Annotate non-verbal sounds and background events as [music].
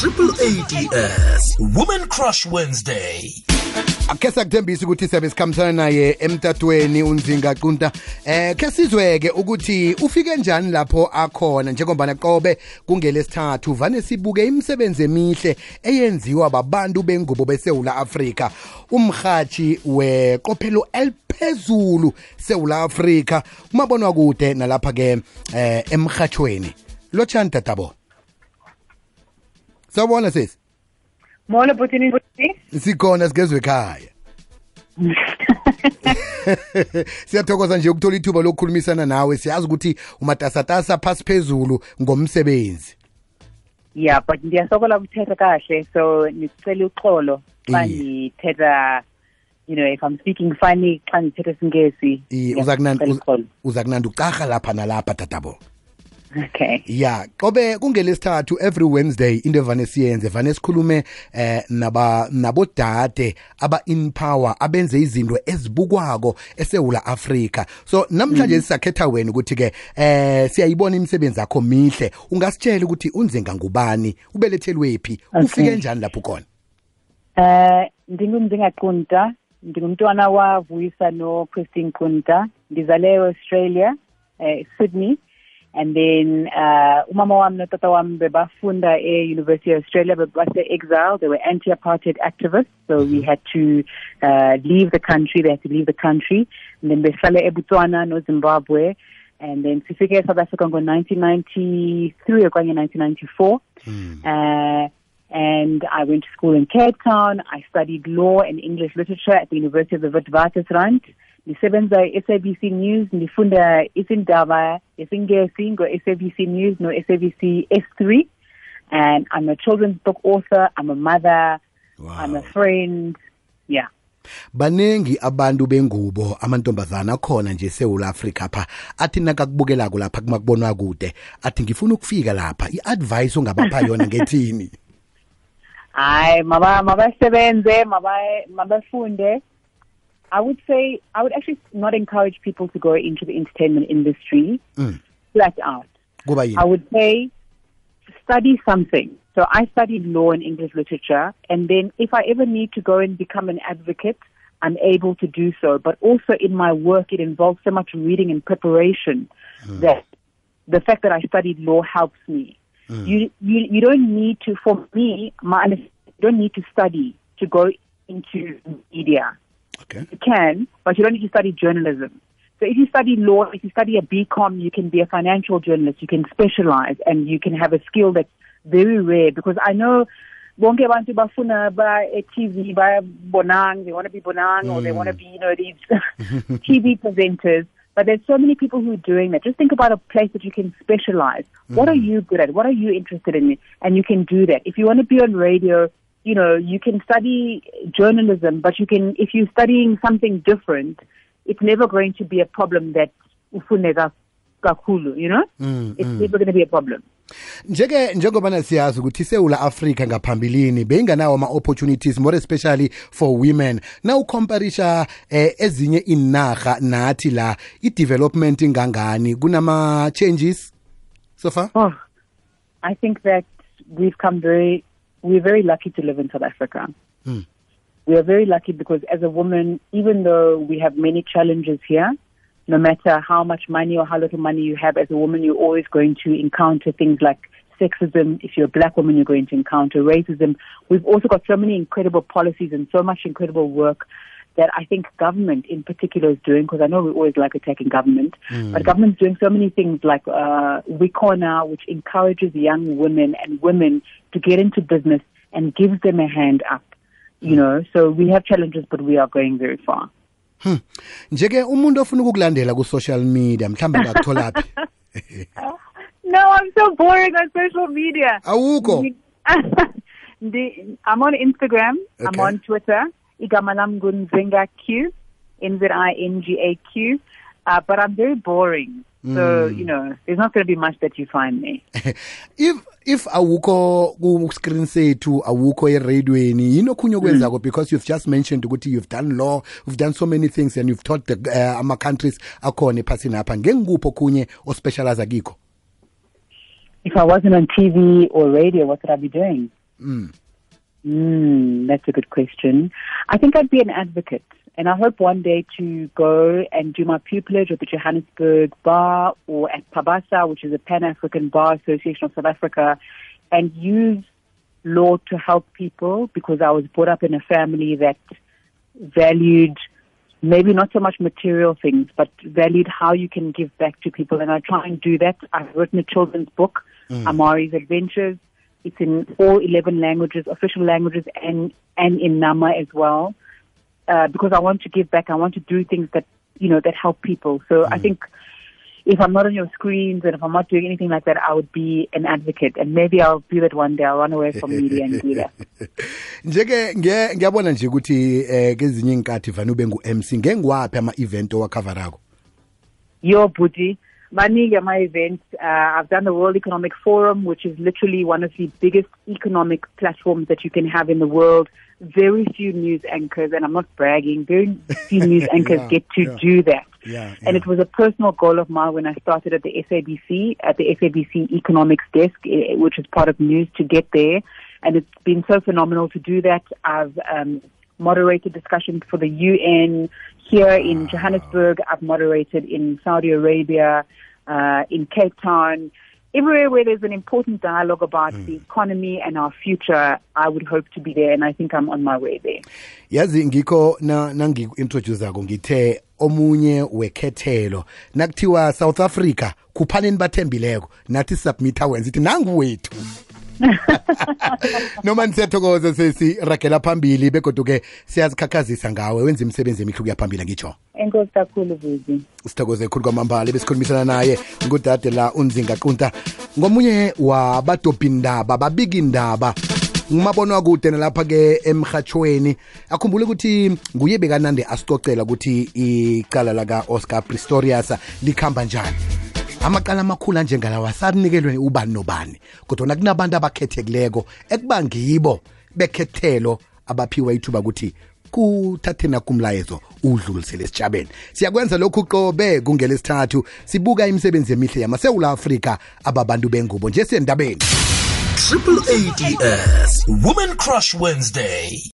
Triple ADS Woman Crush Wednesday. akhe sakuthembisa ukuthi siyabe sikhambisana naye emtatweni unzinga qunta eh ke sizweke ukuthi ufike njani lapho akhona njengoba qobe kungelesithathu vane sibuke imisebenzi emihle eyenziwa babantu bengubo beSouth Africa umhathi weqophelo eliphezulu South Africa umabonwa kude nalapha ke eh emhathweni lochani tatabo? Sawubona sisi Molo butini butini. sikhona sigezwe ekhaya [laughs] siyathokoza nje ukuthola ithuba lokukhulumisana nawe siyazi ukuthi umatasatasa phasi phezulu ngomsebenzi Yeah, but ndiyasokola ukuthetha kahle so ngicela uxolo xa Iye. ngithetha you know if I'm speaking funny xa ngithetha isingesi. Uza kunandi- ucaha lapha nalapha tatabo Okay. ya qobe kungelesithathu every wednesday into evane siyenze vane sikhulume eh naba nabodade aba-in power abenze izinto ezibukwako esewula afrika. So namhlanje sisakhetha wena ukuthi-ke eh siyayibona imisebenzi yakho mihle. Ungasitshela ukuthi unzenga ngubani ubelethelwephi Okay. ufike njani lapho khona? Eh ndingumzingaqunta ndingumntwana wavuyisa no Christine Qunta ndizale Australia eh Sydney. And then uh umama wami notata wami bebafunda e University of Australia bebase exile. They were anti-apartheid activists. So we had to uh leave the country. They had to leave the country. And then behlala eBotswana no Zimbabwe. And then sifike eSouth Africa ngo-1993 okanye 1994 uh, and I went to school in Cape Town. I studied law and English literature at the University of the Witwatersrand. Ndisebenza SABC News ndifunda isindaba isingesi ngo-SABC News no-SABC S3 and I'm a children's book author, I'm a mother, I'm a friend. Yeah. baningi abantu bengubo amantombazana akhona nje eSouth Africa pha athi nakakubukelako lapha kumakubonwa kude athi ngifuna ukufika lapha i-advice ongabapha [laughs] yona ngethini Hayi maba mabasebenze maba- mabafunde I would say I would actually not encourage people to go into the entertainment industry Mm. flat out. I would say study something. So I studied law and English literature, and then if I ever need to go and become an advocate, I'm able to do so. But also in my work, it involves so much reading and preparation that the fact that I studied law helps me. You, you you don't need to. For me, my you don't need to study to go into media. Okay You can, but you don't need to study journalism. So if you study law, if you study a BCom, you can be a financial journalist. You can specialize and you can have a skill that's very rare because I know bonke abantu bafuna ba TV ba bonang, they want to be bonang or they want to mm. be, you know, these [laughs] TV presenters. But there's so many people who are doing that. Just think about a place that you can specialize. What are mm. you good at? What are you interested in? And you can do that. If you want to be on radio, you know, you can study journalism, but you can, if you're studying something different, it's never going to be a problem that ufuneka kakhulu, you know? it's never going to be a problem. njeke njengoba siyazi ukuthi iSouth Africa ngaphambilini beyinganawo ama opportunities more especially for women now comparisha eh, ezinye inaga nathi la i development ingangani kunama changes so far Oh, I think that we've come very, we're very lucky to live in South Africa. Hmm. We are very lucky because as a woman, even though we have many challenges here, no matter how much money or how little money you have as a woman, you're always going to encounter things like sexism. If you're a black woman, you're going to encounter racism. We've also got so many incredible policies and so much incredible work that I think government in particular is doing, because I know we always like attacking government, hmm. but government's doing so many things like uh, Wikona, which encourages young women and women to get into business and gives them a hand up. You hmm. know, so we have challenges, but we are going very far. Hmm. njeke umuntu ofuna ukukulandela social media mhlambe ngakutholaphi [laughs] [laughs] No, I'm so boring on social media. awukho [laughs] I'm on Instagram. I'm on Twitter. Igama lam Gunzinga Q, N Z I N G A Q. Uh, but I'm very boring. So, you know, there's not going to be much that you find me. [laughs] if if awukho ku screen sethu awukho eradioweni yini okhunye okwenzako because you've just mentioned ukuthi you've done law you've done so many things and you've taught the uh, ama countries akhona ephasini apha ngengikuphi okhunye ospecialize kikho If I wasn't on TV or radio, what would I be doing? Mm, Hmm, that's a good question. I think I'd be an advocate, and I hope one day to go and do my pupillage at the Johannesburg Bar or at Pabasa, which is a Pan African Bar Association of South Africa, and use law to help people because I was brought up in a family that valued maybe not so much material things, but valued how you can give back to people. And I try and do that. I've written a children's book, hmm. Amari's Adventures. It's in all 11 languages, official languages, and, and in Nama as well. Uh, because I want to give back. I want to do things that, you know, that help people. So I think if I'm not on your screens and if I'm not doing anything like that, I would be an advocate. And maybe I'll do that one day. I'll run away from media and do that. [laughs] njeke ngiyabona nje ukuthi eh kezinye inkathi vane ube ngu-mc ngengiwaphi ama-event owakhavarako booty. Maningi my event. Uh, I've done the World Economic Forum, which is literally one of the biggest economic platforms that you can have in the world. Very few news anchors, and I'm not bragging, very few [laughs] news anchors Yeah, get to yeah. do that. Yeah, And it was a personal goal of mine when I started at the SABC, at the SABC Economics Desk, eh, which is part of news, to get there. And it's been so phenomenal to do that. I've um, moderated discussions for the UN here in Johannesburg. I've moderated in Saudi Arabia, uh, in Cape Town. Everywhere where there's an important dialogue about mm. the economy and our future, I would hope to be there, and I think I'm on my way there. yazi ngikho na nangiku-introducako ngithe omunye wekhethelo nakuthiwa south africa kuphaneni bathembileko nathi submitha wenza ithi nanguwethu [laughs] noma nisiyathokoza sesiragela phambili begoduke siyazikhakhazisa ngawe wenza imisebenzi emihle ukuya phambili ngitsho. Enkosi kakhulu Vuzi. sithokoze khulu kwamambala besikhulumisana naye ngudade la unzinga qunta ngomunye wabadobhindaba babika indaba ngumabonwa kude nalapha-ke emhatshweni akhumbule ukuthi nguye bekanande asicocela ukuthi icala laka-oscar pistorius likhamba njani. Amaqala amakhulu anjengalawa sanikelwe ubani nobani kodwa kunabantu abakhethekileko ekuba ngibo bekhethelo abaphiwa ithuba ukuthi kuthathena kumlayezo udlulisele esitshabeni siyakwenza lokhu qobe kungelesithathu sibuka imisebenzi emihle yamasewula afrika ababantu bengubo nje sendabeni Triple ADS Women Crush Wednesday.